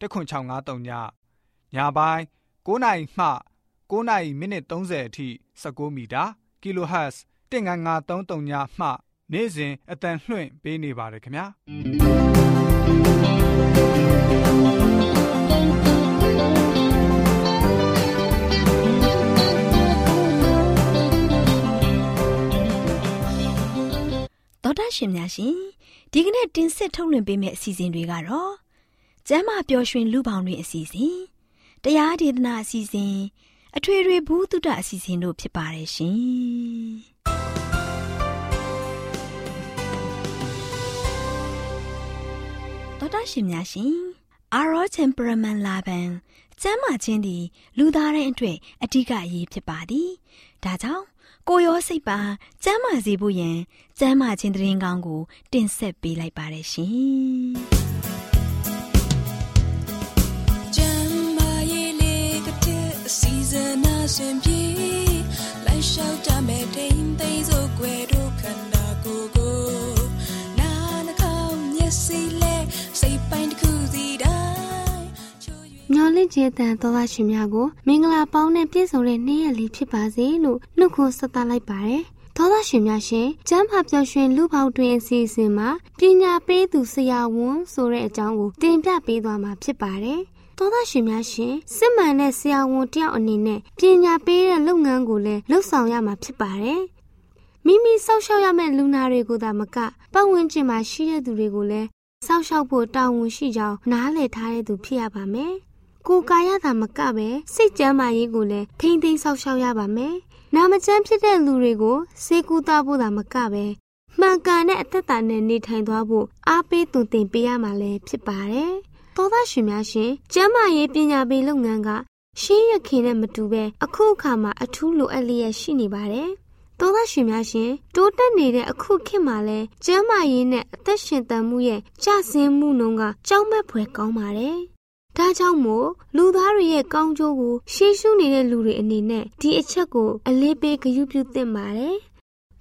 10653ညညပိုင်း9နာရီမှ9နာရီမိနစ်30အထိ19မီတာ kHz 19533ညမှ နေ့စဉ်အတန်လှွင့်ပေးနေပါတယ်ခင်ဗျာတော်တာရှင်များရှင်ဒီကနေ့တင်ဆက်ထုတ်လွှင့်ပေးမယ့်အစီအစဉ်တွေကတော့ ကျမ်းမာပျော်ရွှင်လူပေါင်းတွင်အစီအစဉ်တရားဒေသနာအစီအစဉ်အထွေထွေဘုဒ္ဓအစီအစဉ်တို့ဖြစ်ပါတယ်ရှင်တော်တာရှင်များရှင်အာရော temperament လာပန်ကျမ်းမာခြင်းသည် လူသားတိုင်းအတွက်အဓိကအရေးဖြစ်ပါသည်ဒါကြောင့်ကိုရောစိတ်ပါကျမ်းမာစေဖို့ယင်ကျမ်းမာခြင်းတရင်ကောင်းကို တင်ဆက်ပေးလိုက်ပါတယ်ရှင်။ ရှင်ပြေလိုက်လျှောက်တမဲ့တိမ်သိမ်းစို့ွယ်တို့ခန္ဓာကိုယ်ကိုနာနှကောင်းမျက်စိလဲစိတ်ပိုင်းတစ်ခုစီတိုင်းမျော်လင့်ခြင်းတန်သောသားရှင်များကိုမင်္ဂလာပေါင်းနဲ့ပြည့်စုံတဲ့နေ့ရက်လေးဖြစ်ပါစေလို့နှုတ်ခွန်းဆက်သလိုက်ပါတယ်။သောသားရှင်များရှင်ကျမ်းမာပျော်ရွှင်လူပေါင်းတွင်အစီအစဉ်မှာပညာပေးသူဆရာဝန်ဆိုတဲ့အကြောင်းကိုတင်ပြပေးသွားမှာဖြစ်ပါတယ်။ သောသားရှင်များရှင်စစ်မှန်တဲ့ဆရာဝန်တယောက်အနေနဲ့ပညာပေးတဲ့လုပ်ငန်းကိုလည်းလှုပ်ဆောင်ရမှာဖြစ်ပါတယ်။မိမိစောက်ရှောက်ရမယ့်လူနာတွေကိုသာမကပတ်ဝန်းကျင်မှာရှိတဲ့သူတွေကိုလည်းစောက်ရှောက်ဖို့တာဝန်ရှိကြောင်းနားလည်ထားတဲ့သူဖြစ်ရပါမယ်။ကိုကာယသာမကပဲစိတ်ကျမ်းမာရေးကိုလည်းထိမ့်သိမ်းဆောက်ရှောက်ရပါမယ်။နာမကျန်းဖြစ်တဲ့လူတွေကိုစေကူတာဖို့သာမကပဲမှန်ကန်တဲ့အသက်တာနဲ့နေထိုင်သွားဖို့အားပေးသွန်သင်ပေးရမှာလည်းဖြစ်ပါတယ်။ သောသားရှင်များရှင်ကျမ်းမာရေးပညာပေးလုပ်ငန်းကရှင်းရခင်နဲ့မတူပဲအခုအခါမှာအထူးလိုအပ်လျက်ရှိနေပါတယ်။သောသားရှင်များရှင်တိုးတက်နေတဲ့အခုခေတ်မှာလဲကျမ်းမာရေးနဲ့အသက်ရှင်သန်မှုရဲ့ကျဆင်းမှုနှုန်းကကြောက်မက်ဖွယ်ကောင်းပါတယ်။ဒါကြောင့်မို့လူသားတွေရဲ့ကောင်းကျိုးကိုရှေးရှုနေတဲ့လူတွေအနေနဲ့ဒီအချက်ကိုအလေးပေးဂရုပြုသင့်ပါတယ်။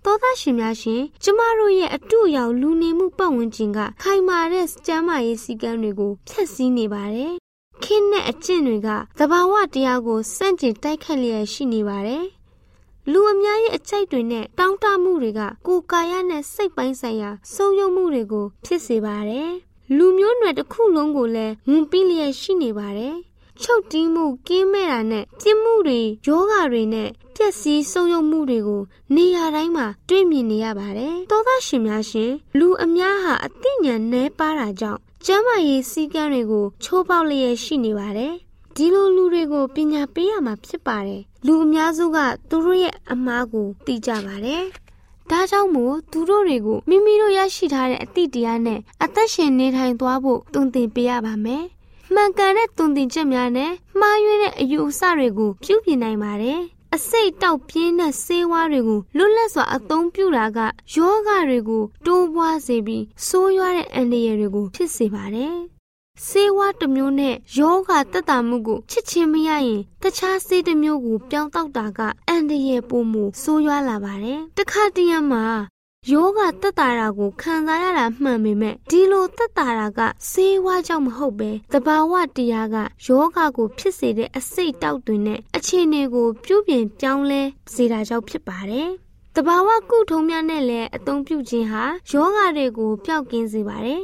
သောသားရှင်များရှင်ကျမတို့ရဲ့အတူရောက်လူနေမှုပတ်ဝန်းကျင်ကခိုင်မာတဲ့ကျမ်းမာရေးစည်းကမ်းတွေကိုဖျက်ဆီးနေပါတယ်။ခင်းတဲ့အကျင့်တွေကသဘာဝတရားကိုစန့်ကျင်တိုက်ခတ်လျက်ရှိနေပါတယ်။လူအများရဲ့အကြိုက်တွေနဲ့တောင်းတမှုတွေကကိုယ်ကာယနဲ့စိတ်ပိုင်းဆိုင်ရာဆုံးယုံမှုတွေကိုဖြစ်စေပါတယ်။လူမျိုးနွယ်တစ်ခုလုံးကိုလည်းဝန်ပြီးလျက်ရှိနေပါတယ်။ ချုပ်တီးမှုကင်းမဲ့တာနဲ့ပြစ်မှုတွေယောဂတွေနဲ့ပျက်စီးဆုံးယုံမှုတွေကိုနေရာတိုင်းမှာတွေ့မြင်နေရပါတယ်။သောသားရှင်များရှင်လူအများဟာအသိဉာဏ်နည်းပါးတာကြောင့်ကျမ်းမာရေးစည်းကမ်းတွေကိုချိုးပေါက်လျက်ရှိနေပါတယ်။ဒီလိုလူတွေကိုပညာပေးရမှာဖြစ်ပါတယ်။လူအများစုကသူတို့ရဲ့အမားကိုသိကြပါတယ်။ဒါကြောင့်မို့သူတို့တွေကိုမိမိတို့ရရှိထားတဲ့အသည့်တရားနဲ့အသက်ရှင်နေထိုင်သွားဖို့တုံ့တင်ပေးရပါမယ်။ မှန်ကန်တဲ့တုံ့တင်ချက်များနဲ့မှားယွင်းတဲ့အယူအဆတွေကိုပြုပြင်နိုင်ပါတယ်။အစိတ်တောက်ပြင်းတဲ့ဆေးဝါးတွေကိုလွတ်လပ်စွာအသုံးပြုတာကယောဂတွေကိုတိုးပွားစေပြီးဆိုးရွားတဲ့အန္တရာယ်တွေကိုဖြစ်စေပါတယ်။ဆေးဝါးတစ်မျိုးနဲ့ယောဂတက်တာမှုကိုချစ်ချင်းမရရင်တခြားဆေးတစ်မျိုးကိုပြောင်းတောက်တာကအန်တရဲ့ပုံမှုဆိုးရွားလာပါတယ်။တခါတည်းမှာ ယောဂတက်တာတာကိုခံစားရတာမှန်ပေမဲ့ဒီလိုတက်တာတာကဆေးဝါးကြောင့်မဟုတ်ပဲတဘာဝတရားကယောဂကိုဖြစ်စေတဲ့အစိတ်တောက်တွင်နဲ့အခြေအနေကိုပြုပြင်ပြောင်းလဲစေတာကြောင့်ဖြစ်ပါတယ်။တဘာဝကုထုံးများနဲ့လည်းအသုံးပြုခြင်းဟာယောဂတွေကိုပျောက်ကင်းစေပါတယ်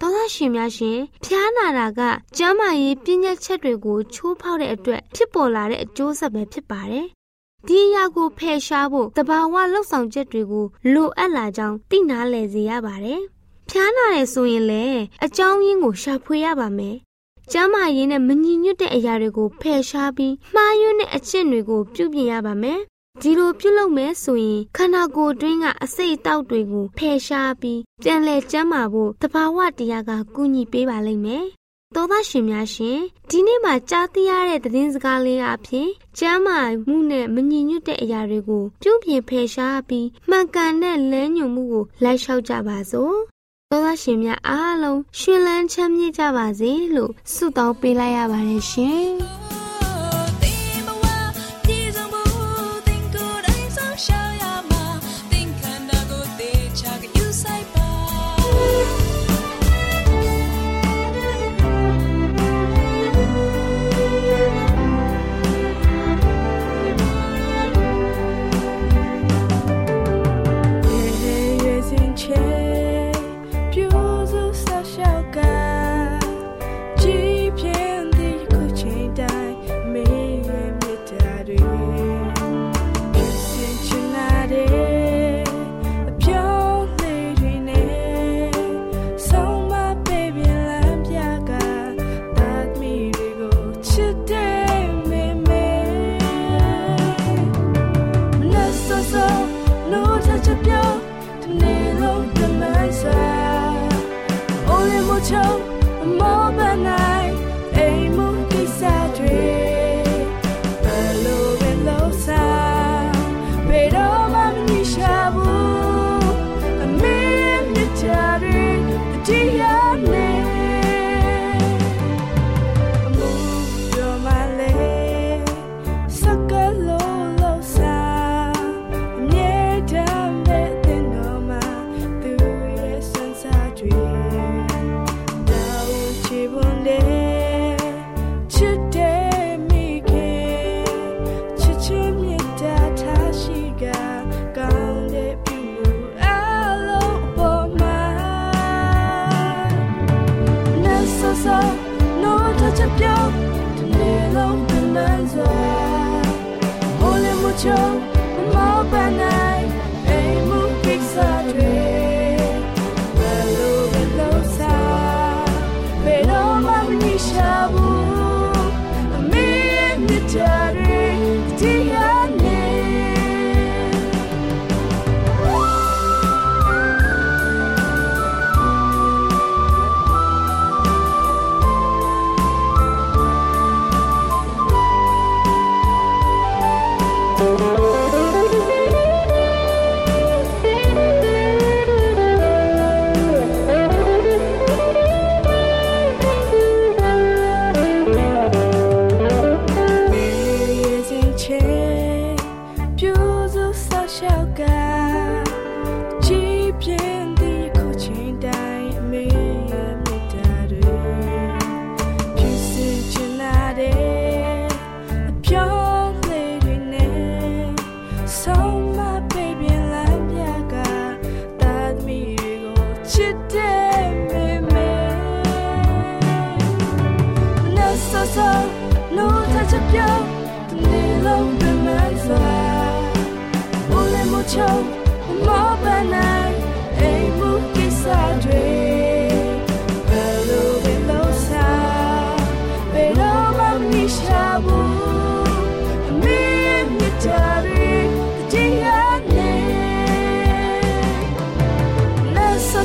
သောသားရှင်များရှင်ဖျားနာတာကကျမ်းမာရေးပြည့်ညက်ချက်တွေကိုချိုးဖောက်တဲ့အတွက်ဖြစ်ပေါ်လာတဲ့အကျိုးဆက်ပဲဖြစ်ပါတယ်။ ဒီအရာကိုဖယ်ရှားဖို့တဘာဝလှုပ်ဆောင်ချက်တွေကိုလိုအပ်လာကြောင်းသိနာလည်စေရပါတယ်။ဖျားနာတယ်ဆိုရင်လည်းအကြောင်းရင်းကိုရှာဖွေရပါမယ်။ကျမ်းမာရေးနဲ့မညီညွတ်တဲ့အရာတွေကိုဖယ်ရှားပြီးမှားယွင်းတဲ့အကျင့်တွေကိုပြုပြင်ရပါမယ်ဒီလိုပြုလုပ်မယ်ဆိုရင်ခန္ဓာကိုယ်အတွင်းကအစိတ်အတောက်တွေကိုဖယ်ရှားပြီးပြန်လည်ကျန်းမာဖို့တဘာဝတရားကကူညီပေးပါလိမ့်မယ်။ သောသားရှင်များရှင်ဒီနေ့မှာကြားသိရတဲ့သတင်းစကားလေးအဖြစ်ကျမ်းမာမှုနဲ့မညီညွတ်တဲ့အရာတွေကိုပြုပြင်ဖယ်ရှားပြီးမှန်ကန်တဲ့လမ်းညွှန်မှုကိုလိုက်လျှောက်ကြပါစို့။သောသားရှင်များအားလုံးရှင်လန်းချမ်းမြေ့ကြပါစေလို့ဆုတောင်းပေးလိုက်ရပါတယ်ရှင်။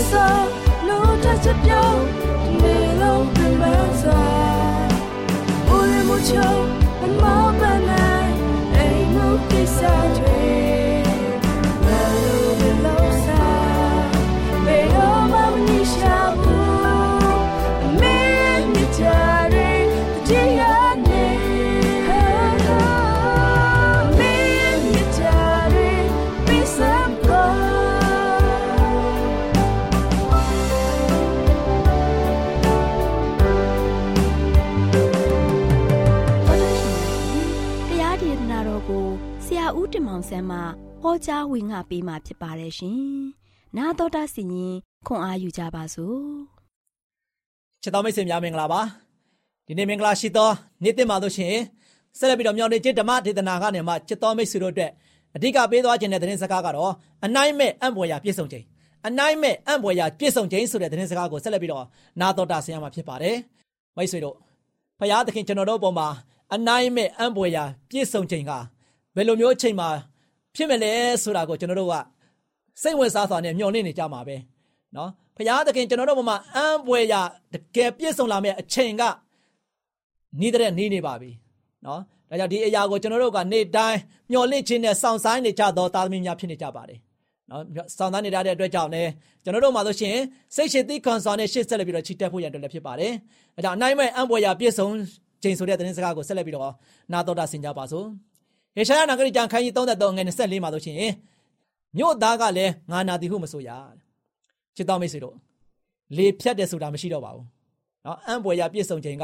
so ဆန်းမှဟောကြားဝင်ငါပေးมาဖြစ်ပါတယ်ရှင်။နာတော်တာစီရင်ခွန်အားယူကြပါစို့။ချစ်တော်မိတ်ဆွေများမင်္ဂလာပါ။ဒီနေ့မင်္ဂလာရှိသောနေ့တင်ပါလို့ရှင်ဆက်လက်ပြီးတော့မြောင်နေကျဓမ္မဒေသနာကနေမှချစ်တော်မိတ်ဆွေတို့အတွက်အဓိကပေးသွားခြင်းတဲ့သတင်းစကားကတော့အနိုင်မဲ့အံ့ဖွယ်ရာပြည့်စုံခြင်းအနိုင်မဲ့အံ့ဖွယ်ရာပြည့်စုံခြင်းဆိုတဲ့သတင်းစကားကိုဆက်လက်ပြီးတော့နာတော်တာဆင်ရမှာဖြစ်ပါတယ်။မိတ်ဆွေတို့ဖရာသခင်ကျွန်တော်တို့အပေါ်မှာအနိုင်မဲ့အံ့ဖွယ်ရာပြည့်စုံခြင်းက ဘယ်လိုမျိုးအချိန်မှာဖြစ်မလဲဆိုတာကိုကျွန်တော်တို့ကစိတ်ဝင်စားစွာနဲ့မျှော်လင့်နေကြမှာပဲနော်ဖရာသခင်ကျွန်တော်တို့ဘုမှာအံပွဲရတကယ်ပြည့်စုံလာမယ့်အချိန်ကနီးတဲ့နီးနေပါပြီနော်ဒါကြောင့်ဒီအရာကိုကျွန်တော်တို့ကနေ့တိုင်းမျှော်လင့်ခြင်းနဲ့စောင့်ဆိုင်နေကြသောသားသမီးများဖြစ်နေကြပါတယ်နော်စောင့်ဆိုင်နေကြတဲ့အတွက်ကြောင့်လည်းကျွန်တော်တို့မှာဆိုရှင်စိတ်ရှိသိခံစွာနဲ့ရှေ့ဆက်လက်ပြီးတော့ချီတက်ဖို့ရန်အတွက်လည်းဖြစ်ပါတယ်ဒါကြောင့်အနိုင်မဲ့အံပွဲရပြည့်စုံခြင်းဆိုတဲ့သတင်းစကားကိုဆက်လက်ပြီးတော့နာတော်တာဆင်ကြပါစို့ ဟေရှာယနာဂရိကျမ်းခန်းကြီး33ငွေ24မှာဆိုရှင်မြို့သားကလည်းငါနာသည်ဟုမဆိုရချစ်တော်မိတ်ဆွေတို့လေဖြတ်တယ်ဆိုတာမရှိတော့ပါဘူး။နော်အံပွဲရပြည့်စုံခြင်းက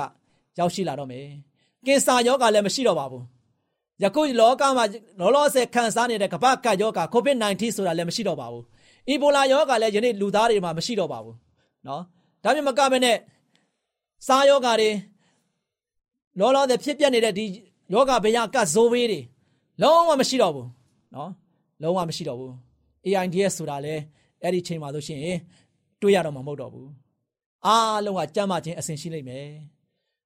ရောက်ရှိလာတော့မယ်။ကင်ဆာယောဂါလည်းမရှိတော့ပါဘူး။ယခုလောကမှာလောလောဆယ်ခံစားနေတဲ့ကမ္ဘာကပ်ယောဂါ COVID-19 ဆိုတာလည်းမရှိတော့ပါဘူး။အီဘိုလာယောဂါလည်းယနေ့လူသားတွေမှာမရှိတော့ပါဘူး။နော်ဒါပေမဲ့ကမနဲ့စားယောဂါတွေလောလောဆယ်ဖြစ်ပြနေတဲ့ဒီယောဂါဘယကဇိုးဝေးတွေ လုံးဝမရှိတော့ဘူး။နော်လုံးဝမရှိတော့ဘူး။ AIDS ဆိုတာလည်းအဲ့ဒီချိန်မှာဆိုရှင်တွေ့ရတော့မှာမဟုတ်တော့ဘူးအားလုံးကကြမ်းမှချင်းအဆင်ရှိလိမ့်မယ်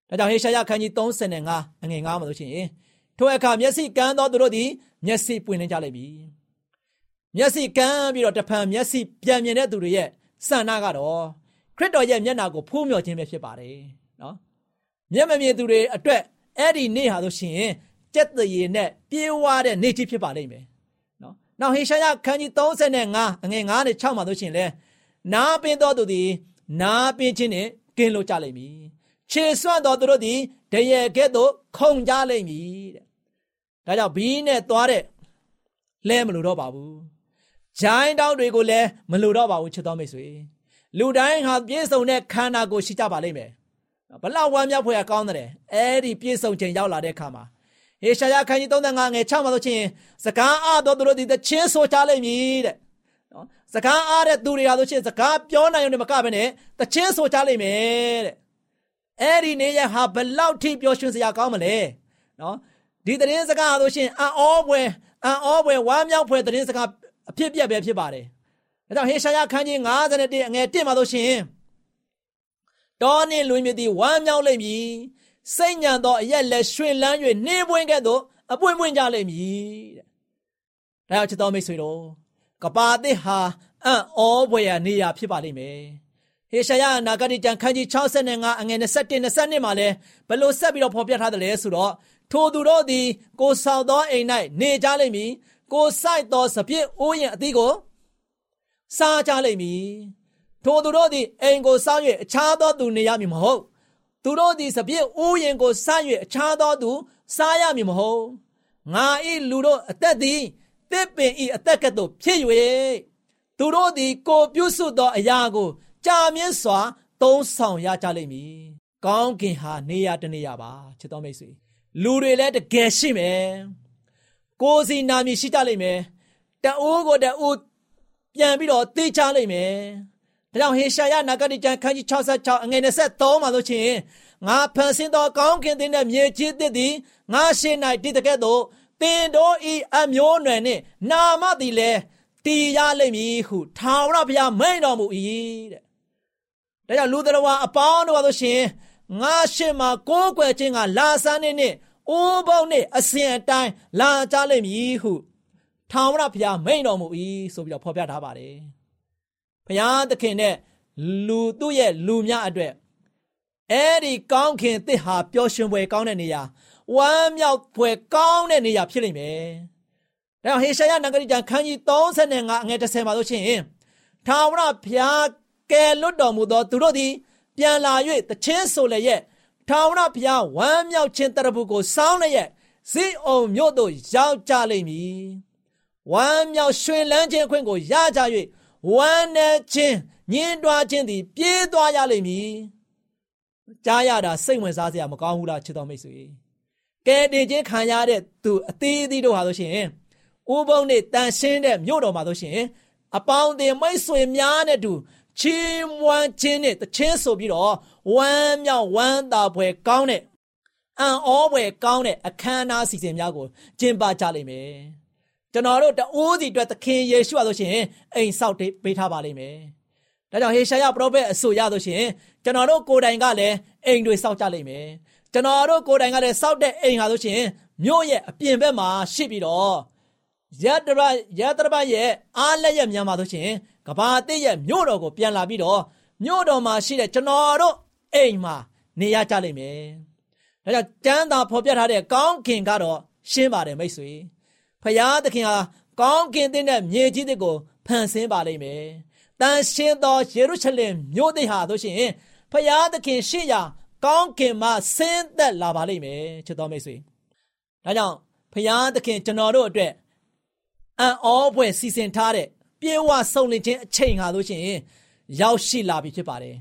ဒါကြောင့်ဟေရှာယခန်းကြီး35အငယ်9မှာဆိုရှင်ထိုအခါမျက်စိကန်းသောသူတို့သည်မျက်စိပွင့်နေကြလိမ့်မည်မျက်စိကန်းပြီးတော့တဖန်မျက်စိပြန်မြင်တဲ့သူတွေရဲ့စံနာကတော့ခရစ်တော်ရဲ့မျက်နာကိုဖူးမြော်ခြင်းပဲဖြစ်ပါတယ်နော်မျက်မမြင်သူတွေအတွက်အဲ့ဒီနေ့ဟာဆိုရှင် ကြက်တရေနဲ့ပြေးဝါတဲ့နေ့ကြီးဖြစ်ပါလိမ့်မယ်နော်နောက်ဟေရှာယခန်းကြီး35အငယ်9နဲ့6မှာဆိုရှင်လဲနာပင်တော်သူသည်နာပင်ခြင်းနှင့်ကင်းလို့ကြလိမ့်မည်ခြေဆွန့်တော်သူတို့သည်တရေကဲ့သို့ခုန်ကြလိမ့်မည်တဲ့ဒါကြောင့်ဘီးနဲ့သွားတဲ့လဲမလို့တော့ပါဘူးဂျိုင်းတောင်းတွေကိုလည်းမလို့တော့ပါဘူးချစ်တော်မိတ်ဆွေလူတိုင်းဟာပြည့်စုံတဲ့ခန္ဓာကိုရှိကြပါလိမ့်မယ်ဘလောက်ဝမ်းမြောက်ဖွယ်ကောင်းတယ်အဲ့ဒီပြည့်စုံခြင်းရောက်လာတဲ့အခါမှာ ဟေရှာယခန်းကြီး35ငယ်6မှာဆိုချင်းစကားအားတော်သူတို့သည်တချင်းဆိုကြလိမ့်မည်တဲ့နော်စကားအားတဲ့သူတွေဟာဆိုရှင်စကားပြောနိုင်ရုံနဲ့မကဘဲနဲ့တချင်းဆိုကြလိမ့်မယ်တဲ့အဲ့ဒီနေ့ရဟာဘလောက်ထိပျော်ရွှင်စရာကောင်းမလဲနော်ဒီသတင်းစကားဟာဆိုရှင်အံ့ဩပွဲအံ့ဩပွဲဝမ်းမြောက်ပွဲသတင်းစကားအဖြစ်ပြက်ပဲဖြစ်ပါတယ်ဒါကြောင့်ဟေရှာယခန်းကြီး51အငယ်1မှာဆိုရှင်တောနှင့်လွင်မြစ်သည်ဝမ်းမြောက်လိမ့်မည် စိတ်ညံသောအရက်လက်ရွှင်လန်း၍နှင်းပွင့်ကဲ့သို့အပွင့်ပွင့်ကြလိမ့်မည်တဲ့ဒါကြောင့်ချစ်တော်မိတ်ဆွေတို့ကပါသစ်ဟာအံ့ဩဖွယ်ရာနေရာဖြစ်ပါလိမ့်မယ်ဟေရှာယနာဂတိကျမ်းခန်းကြီး65အငယ်21 22မှာလဲဘလို့ဆက်ပြီးတော့ဖော်ပြထားတယ်လဲဆိုတော့ထိုသူတို့သည် ကိုဆောင်သောအိမ်၌နေကြလိမ့်မည်ကိုစိုက်သောစပြစ်အိုးရင်အသီးကိုစားကြလိမ့်မည်ထိုသူတို့သည်အိမ်ကိုစား၍အခြားသောသူနေရမည်မဟုတ် သူတို့သည်စပြည့်ဥယင်ကိုစ၍အခြားသောသူစားရမည်မဟုတ်ငါဤလူတို့အသက်သည်တစ်ပင်ဤအသက်ကဲ့သို့ဖြစ်၍သူတို့သည်ကိုပြုစုသောအရာကိုကြာမြင့်စွာ သုံးဆောင်ရကြလိမ့်မည်ကောင်းကင်ဟာနေရတနေရပါချစ်တော်မိတ်ဆွေလူတွေလည်းတကယ်ရှိမယ်ကိုစီနာမည်ရှိကြလိမ့်မယ်တအိုးကိုတအိုးပြန်ပြီးတော့သိချလိမ့်မယ် ဒါကြောင့်ဟေရှာယနဂတိကျမ်းခန်းကြီး66အငယ်23မှာဆိုချင်းငါဖန်ဆင်းသောကောင်းကင်တဲ့မြေကြီးသစ်သည်ငါရှေ့၌တည်တဲ့ကဲ့သို့တင်တို့ဤအမျိုးနွယ်နှင့်နာမသည်လည်းတည်ရလိမ့်မည်ဟုထာဝရဘုရားမိန့်တော်မူ၏တဲ့ဒါကြောင့်လူတော်ဝါအပေါင်းတို့ဆိုရှင်ငါရှေ့မှာကိုးကွယ်ခြင်းကလာဆန်းနေနှင့်အိုးပေါင်းနှင့်အစဉ်အတိုင်းလာကြလိမ့်မည်ဟုထာဝရဘုရားမိန့်တော်မူ၏ဆိုပြီးတော့ဖော်ပြထားပါတယ် ဘုရားသခင်နဲ့လူသူ့ရဲ့လူများအတွက်အဲ့ဒီကောင်းခင်သစ်ဟာပျော်ရွှင်ဖွယ်ကောင်းတဲ့နေရာဝမ်းမြောက်ဖွယ်ကောင်းတဲ့နေရာဖြစ်လိမ့်မယ်။ဒါဟေရှာယနဂရိကျမ်းခန်းကြီး35အငယ်30မှာဆိုရှင်ထာဝရဘုရားကယ်လွတ်တော်မူသောသူတို့သည်ပြန်လာ၍တချင်းဆိုလည်းရဲ့ထာဝရဘုရားဝမ်းမြောက်ခြင်းတရဖူကိုစောင်းလည်းရဲ့ဇိအုံမြို့သို့ရောက်ကြလိမ့်မည်။ဝမ်းမြောက်ရွှင်လန်းခြင်းအခွင့်ကိုရကြ၍ ဝမ်းနဲ့ခြင်းညင်းတွားခြင်းသည် ပြေးသွားရလိမ့်မည်ကြားရတာစိတ်ဝင်စားစရာမကောင်းဘူးလားချစ်တော်မိတ်ဆွေကဲတင်ချင်းခံရတဲ့သူအသေးသေးတို့ဟာဆိုရှင်ဥပုံနဲ့တန်ရှင်းတဲ့မြို့တော်မှာဆိုရှင်အပေါင်းအသင်းမိတ်ဆွေများနဲ့တူချီးမွမ်းခြင်းနဲ့တချင်းဆိုပြီးတော့ဝမ်းမြောက်ဝမ်းသာဖွယ်ကောင်းတဲ့အံ့ဩဖွယ်ကောင်းတဲ့အခမ်းအနားစီစဉ်များကိုကျင်းပကြလိမ့်မယ် ကျွန်တော်တို့တအိုးစီအတွက်သခင်ယေရှုဟာဆိုရှင်အိမ်ဆောက်ပေးထားပါလိမ့်မယ်။ဒါကြောင့်ဟေရှာယပရောဖက်အဆိုရဆိုရှင်ကျွန်တော်တို့ကိုယ်တိုင်ကလည်းအိမ်တွေဆောက်ကြလိမ့်မယ်။ကျွန်တော်တို့ကိုယ်တိုင်ကလည်းဆောက်တဲ့အိမ်ဟာဆိုရှင်မြို့ရဲ့အပြင်ဘက်မှာရှိပြီးတော့ရတရရတရပရဲ့အားလက်ရဲ့မြန်မာဆိုရှင်ကဘာအသစ်ရဲ့မြို့တော်ကိုပြန်လာပြီးတော့မြို့တော်မှာရှိတဲ့ကျွန်တော်တို့အိမ်မှာနေရကြလိမ့်မယ်။ဒါကြောင့်ကျမ်းသာဖော်ပြထားတဲ့ကောင်းကင်ကတော့ရှင်းပါတယ်မိတ်ဆွေ။ ဖရာသခင်ဟာကောင်းကင်တဲ့မြေကြီးတွေကိုဖန်ဆင်းပါလိမ့်မယ်။တန်ရှင်းသောယေရုရှလင်မြို့သစ်ဟာဆိုရှင်ဖရာသခင်ရှိရာကောင်းကင်မှာဆင်းသက်လာပါလိမ့်မယ်ချစ်တော်မိတ်ဆွေ။ဒါကြောင့်ဖရာသခင်ကျွန်တော်တို့အတွက်အံ့ဩဖွယ်စီစဉ်ထားတဲ့ပြေဝဆုံလင်ခြင်းအချိန်ဟာလို့ရှိရင်ရောက်ရှိလာပြီဖြစ်ပါတယ်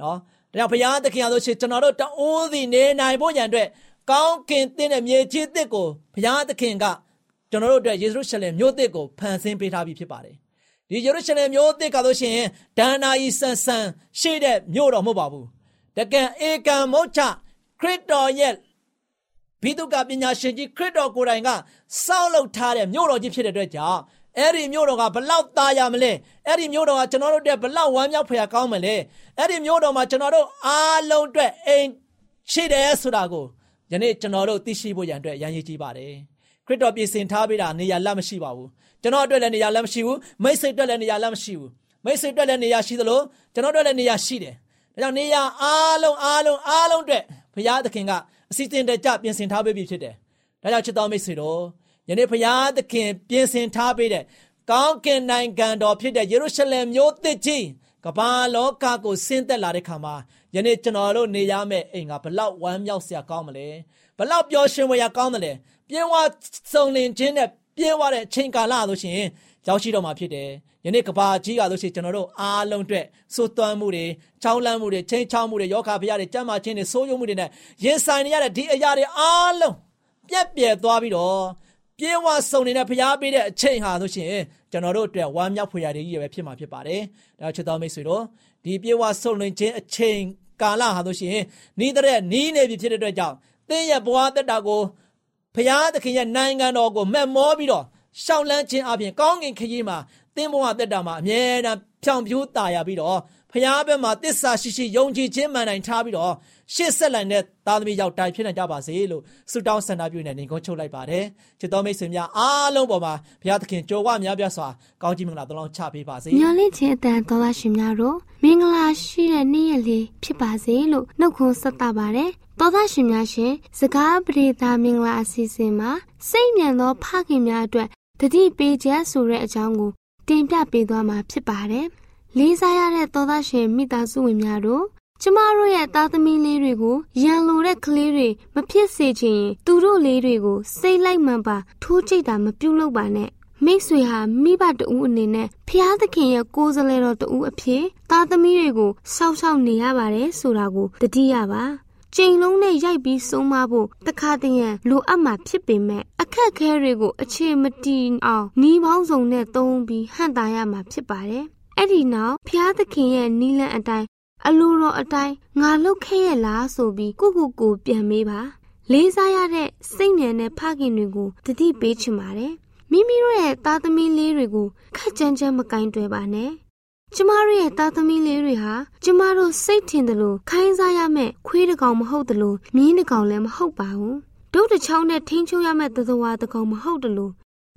နော်ဒါကြောင့်ဘုရားသခင်အားလို့ရှိရင်ကျွန်တော်တို့တအိုးစီနေနိုင်ဖို့ရန်အတွက်ကောင်းကင်တဲ့မြေကြီးတစ်ကိုဘုရားသခင်က ကျွန်တော်တို့အတွက်ယေရုရှလင်မြို့တစ်ကိုဖန်ဆင်းပေးထားပြီဖြစ်ပါတယ်ဒီယေရုရှလင်မြို့တစ်ကလို့ရှိရင်ဒဏ္ဍာရီဆန်ဆန်ရှိတဲ့မြို့တော်မဟုတ်ပါဘူးတကယ်ဧကံမုတ်ချခရစ်တော်ရဲ့ဘိဒုကပညာရှင်ကြီးခရစ်တော်ကိုယ်တိုင်ကစောင့်လုပ်ထားတဲ့မြို့တော်ကြီးဖြစ်တဲ့အတွက်ကြောင့်အဲ့ဒီမြို့တော်ကဘလောက်သားရမလဲအဲ့ဒီမြို့တော်ကကျွန်တော်တို့အတွက်ဘလောက်ဝမ်းမြောက်ဖွယ်ကောင်းမလဲအဲ့ဒီမြို့တော်မှာကျွန်တော်တို့အားလုံးအတွက်အိမ်ရှိတယ်ဆိုတာကိုယနေ့ကျွန်တော်တို့သိရှိဖို့ရန်အတွက်ရန်ရည်ကြီးပါတယ် ခရစ်တော်ပြင်ဆင်ထားပေးတာနေရာလက်မရှိပါဘူးကျွန်တော်အတွက်လည်းနေရာလက်မရှိဘူးမိတ်ဆွေအတွက်လည်းနေရာလက်မရှိဘူးမိတ်ဆွေအတွက်လည်းနေရာရှိသလိုကျွန်တော်အတွက်လည်းနေရာရှိတယ်ဒါကြောင့်နေရာအားလုံးအားလုံးအားလုံးအတွက်ဘုရားသခင်ကအစီအစဉ်တကျပြင်ဆင်ထားပေးပြီဖြစ်တယ်ဒါကြောင့်ချစ်တော်မိတ်ဆွေတို့ယနေ့ဘုရားသခင်ပြင်ဆင်ထားပေးတဲ့ကောင်းကင်နိုင်ငံတော်ဖြစ်တဲ့ယေရုရှလင်မြို့သစ်ကြီးကမ္ဘာလောကကိုဆင်းသက်လာတဲ့ခါမှာယနေ့ကျွန်တော်တို့နေရမယ့်အိမ်ကဘလောက်ဝမ်းမြောက်စရာကောင်းမလဲဘလောက်ပျော်ရွှင်ဖွယ်ရာကောင်းတယ်လဲ ပြေဝစုံလင်ခြင်းနဲ့ပြေဝတဲ့အချိန်ကာလလို့ရှိရင်ရောက်ရှိတော့မှာဖြစ်တယ်ယနေ့ကဘာကြီးကလို့ရှိရင်ကျွန်တော်တို့အားလုံးအတွက်စိုးသွမ်းမှုတွေချောင်းလန့်မှုတွေချင်းချောင်းမှုတွေယောဂဖျားတွေကြမ်းမာခြင်းတွေဆိုးရုံမှုတွေနဲ့ရင်ဆိုင်နေရတဲ့ဒီအရာတွေအားလုံးပြက်ပြဲသွားပြီးတော့ပြေဝဆုံနေတဲ့ဖျားပေးတဲ့အချိန်ဟာဆိုရှင်ကျွန်တော်တို့အတွက်ဝမ်းမြောက်ဖွယ်ရာတွေကြီးပဲဖြစ်မှာဖြစ်ပါတယ်။ဒါချစ်တော်မိတ်ဆွေတို့ဒီပြေဝဆုံလင်ခြင်းအချိန်ကာလဟာဆိုရှင်နီးတဲ့နီးနေပြီဖြစ်တဲ့အတွက်ကြောင့်သင်ရဲ့ဘဝတက်တာကို ဖျားသခင်ရဲ့နိုင်ငံတော်ကိုမှတ်မောပြီးတော့ရှောင်းလန်းခြင်းအပြင်ကောင်းကင်ခရီးမှာသင်ဘဝတက်တာမှာအမြဲတမ်းဖြောင်ဖြိုးတာရပြီးတော့ ဖျားဘက်မှာတစ္ဆာရှိရှိယုံကြည်ခြင်းမှန်တိုင်းထားပြီးတော့ရှေ့ဆက်လန်တဲ့သားသမီးရောက်တိုင်ဖြစ်နိုင်ကြပါစေလို့ဆုတောင်းဆန္ဒပြုနေနေကုန်းချုပ်လိုက်ပါတယ်ချစ်တော်မိတ်ဆွေများအားလုံးပေါ်မှာဘုရားသခင်ကြိုးဝများပြစွာကောင်းကြီးမင်္ဂလာတောင်းချပေးပါစေညလင့်ချင်းအတန်တော်လာရှင်များတို့မင်္ဂလာရှိတဲ့နေ့ရက်လေးဖြစ်ပါစေလို့နှုတ်ခွန်းဆက်တာပါတယ်တော်သားရှင်များရှင်စကားပရိသမင်္ဂလာအစီအစဉ်မှာစိတ်ညံသောဖခင်များအတွက်တတိပေးချက်ဆိုတဲ့အကြောင်းကိုတင်ပြပေးသွားမှာဖြစ်ပါတယ် လေးစားရတဲ့သောသားရှင်မိသားစုဝင်များတို့ကျမတို့ရဲ့သားသမီးလေးတွေကိုရန်လိုတဲ့ကလေးတွေမဖြစ်စေချင်ရင်သူတို့လေးတွေကိုစိတ်လိုက်မှန်ပါထိုးကြိတ်တာမပြုတ်လို့ပါနဲ့မိတ်ဆွေဟာမိဘတူအနေနဲ့ဖျားသခင်ရဲ့ကိုယ်စလဲတော်တူအဖြစ်သားသမီးတွေကိုစောက်ရှောက်နေရပါတယ်ဆိုတာကိုတတိယပါကြိမ်လုံးနဲ့ရိုက်ပြီးဆုံးမဖို့တခါတည်းရန်လိုအပ်မှာဖြစ်ပေမဲ့အခက်ခဲတွေကိုအခြေမတည်အောင်နှီးပေါင်းစုံနဲ့သုံးပြီးဟန်တာရမှာဖြစ်ပါတယ် အဲ့ဒီနောက်ဖျားသခင်ရဲ့နီလန်အတိုင်းအလိုတော်အတိုင်းငါလုတ်ခဲ့ရလားဆိုပြီးကိုကိုကိုပြန်မေးပါလေးစားရတဲ့စိတ်မြန်တဲ့ဖခင်တွေကိုတတိပေးချင်ပါတယ်မိမိတို့ရဲ့သားသမီးလေးတွေကိုခက်ကြမ်းကြမ်းမကင်တွယ်ပါနဲ့ကျမတို့ရဲ့သားသမီးလေးတွေဟာကျမတို့စိတ်ထင်တယ်လို့ခိုင်းစားရမယ့်ခွေးတစ်ကောင်မဟုတ်တယ်လို့မြင်းတစ်ကောင်လည်းမဟုတ်ပါဘူးဒုတ်တစ်ချောင်းနဲ့ထိန်းချုပ်ရမယ့်သသဝါတစ်ကောင်မဟုတ်တယ်လို့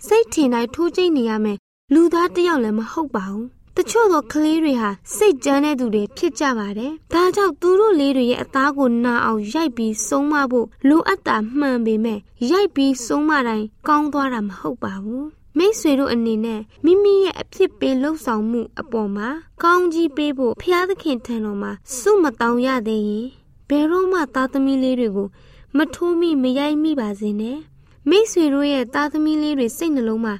စိတ်ထင်တိုင်းထိုးကျိတ်နေရမယ့်လူသားတစ်ယောက်လည်းမဟုတ်ပါဘူး တချို့သောကလေးတွေဟာစိတ်ကြမ်းတဲ့သူတွေဖြစ်ကြပါတယ်။ဒါကြောင့်သူတို့လေးတွေရဲ့အသားကိုနာအောင်ရိုက်ပြီးဆုံးမဖို့လိုအပ်တာမှန်ပေမဲ့ရိုက်ပြီးဆုံးမတိုင်းကောင်းသွားတာမဟုတ်ပါဘူး။မိတ်ဆွေတို့အနေနဲ့မိမိရဲ့အဖြစ်ပေးလှုပ်ဆောင်မှုအပေါ်မှာကောင်းကြီးပေးဖို့ဖျားသခင်ထံတော်မှာစုမတောင်းရသေးရင်ဘယ်တော့မှသားသမီးလေးတွေကိုမထိုးမိမရိုက်မိပါစေနဲ့မိတ်ဆွေတို့ရဲ့သားသမီးလေးတွေစိတ်နှလုံးမှာ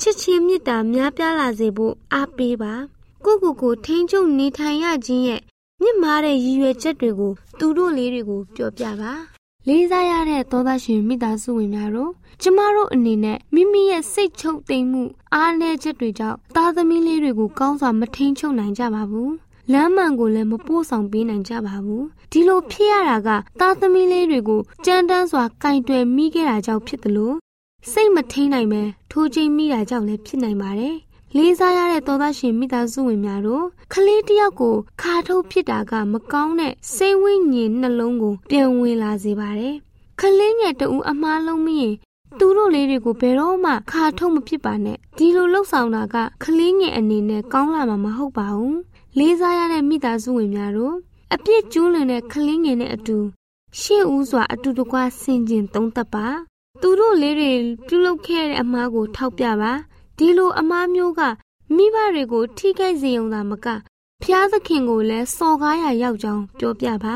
ချစ်ချင်းမေတ္တာများပြားလာစေဖို့အားပေးပါကိုကိုကိုထိန်းချုပ်နေထိုင်ရခြင်းရဲ့မြင့်မားတဲ့ရည်ရွယ်ချက်တွေကိုသူတို့လေးတွေကိုပြောပြပါလေးစားရတဲ့သောသားရှင်မိသားစုဝင်များတို့ကျမတို့အနေနဲ့မိမိရဲ့စိတ်ချုပ်သိမ်းမှုအားနည်းချက်တွေကြောင့်သားသမီးလေးတွေကိုကောင်းစွာမထိန်ချုပ်နိုင်ကြပါဘူးလမ်းမှန်ကိုလည်းမပို့ဆောင်ပေးနိုင်ကြပါဘူးဒီလိုဖြစ်ရတာကသားသမီးလေးတွေကိုကြမ်းတမ်းစွာကင်တွယ်မိခဲ့တာကြောင့်ဖြစ်တယ်လို့ စိတ်မထိန်နိုင်ပဲထိုးချိန်မိတာကြောင့်လည်းဖြစ်နိုင်ပါတယ်လေးစားရတဲ့သောသားရှင်မိသားစုဝင်များတို့ခလေးတယောက်ကိုခါထုတ်ဖြစ်တာကမကောင်းတဲ့စိတ်ဝိညာဉ်နှလုံးကိုပြန်ဝင်လာစေပါတယ်ခလေးငယ်တူအမားလုံးမရင်သူတို့လေးတွေကိုဘယ်တော့မှခါထုတ်မဖြစ်ပါနဲ့ဒီလိုလှုပ်ဆောင်တာကကလေးငယ်အနေနဲ့ကောင်းလာမှာမဟုတ်ပါဘူးလေးစားရတဲ့မိသားစုဝင်များတို့အပြစ်ကျူးလွန်တဲ့ကလေးငယ်နဲ့အတူရှေ့ဦးစွာအတူတကွဆင်ကျင်သုံးသပ်ပါ သူတို့လေးတွေပြုလုပ်ခဲ့တဲ့အမားကို ထောက်ပြပါဒီလိုအမားမျိုးကမိဘတွေကို ထိခိုက်စေုံသာမကဖျားသခင်ကိုလည်းစော်ကားရရောက်ကြောင်းပြောပြပါ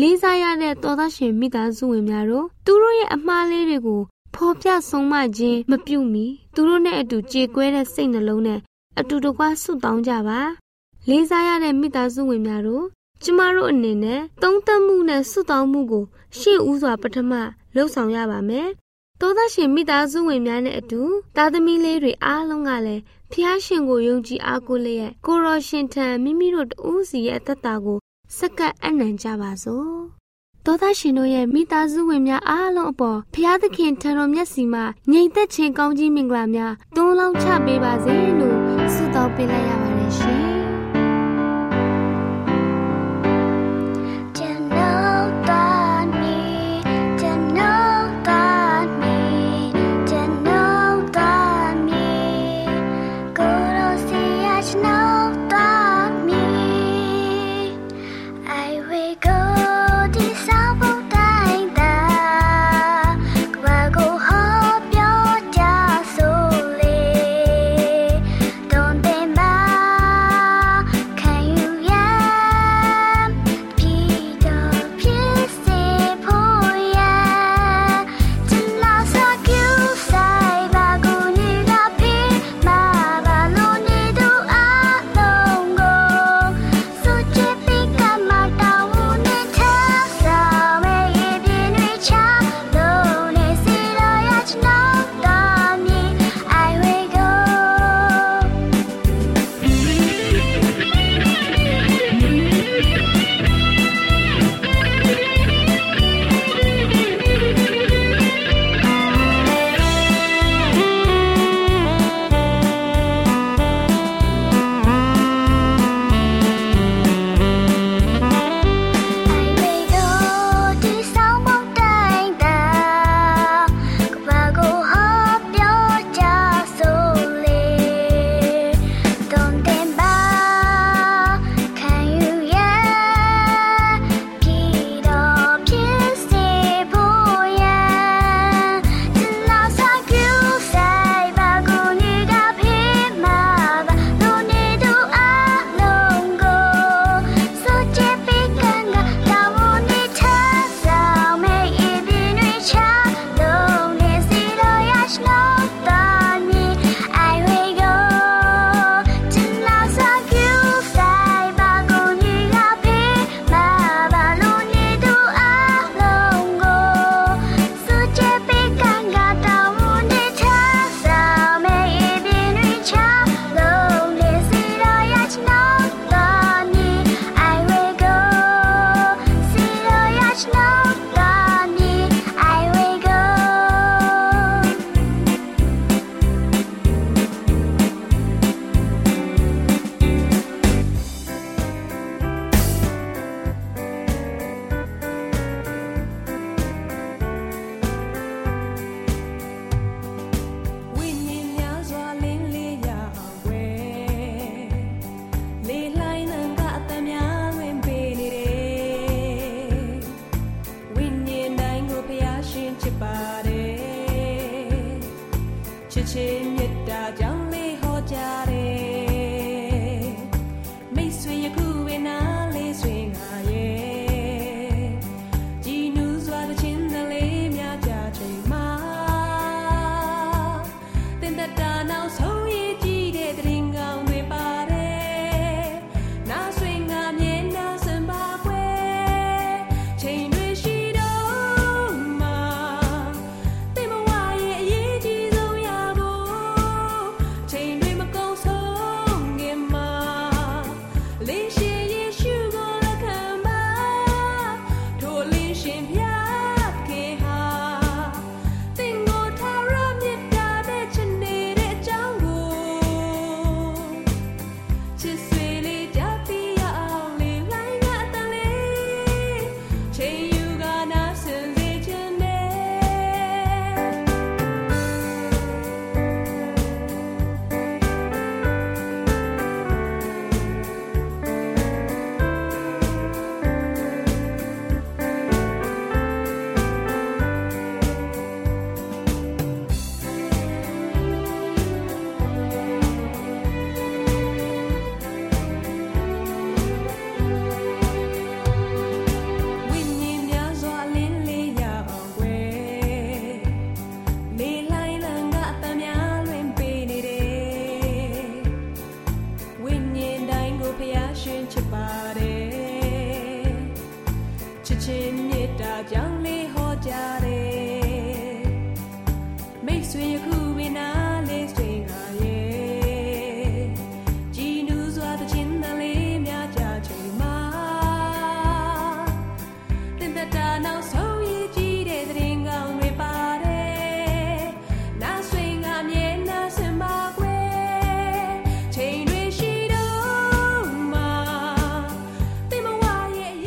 လေးစားရတဲ့တော်သားရှင်မိသားစုဝင်များတို့သူတို့ရဲ့အမှားလေးတွေကိုဖော်ပြဆုံးမခြင်းမပြုမီသူတို့နဲ့အတူကြေကွဲတဲ့စိတ်နှလုံးနဲ့အတူတကွဆုတောင်းကြပါလေးစားရတဲ့မိသားစုဝင်များတို့ကျမတို့အနေနဲ့သုံးသပ်မှုနဲ့ဆုတောင်းမှုကိုရှေ့ဦးစွာပထမလှုပ်ဆောင်ရပါမယ် သောသားရှင်မိသားစုဝင်များနဲ့အတူသားသမီးလေးတွေအားလုံးကလည်းဖျားရှင်ကိုယုံကြည်အားကိုးလျက်ကိုရောရှင်ထံမိမိတို့တူးစီရဲ့အသက်တာကိုစက္ကပ်အနံကြပါစို့သောသားရှင်တို့ရဲ့မိသားစုဝင်များအားလုံးအပေါ်ဖျားသခင်ထံတော်မျက်စီမှာငြိမ်သက်ခြင်းကောင်းကြီးမင်္ဂလာများတွန်းလောင်းချပေးပါစေလို့ဆုတောင်းပေးလိုက်ရပါတယ်ရှင်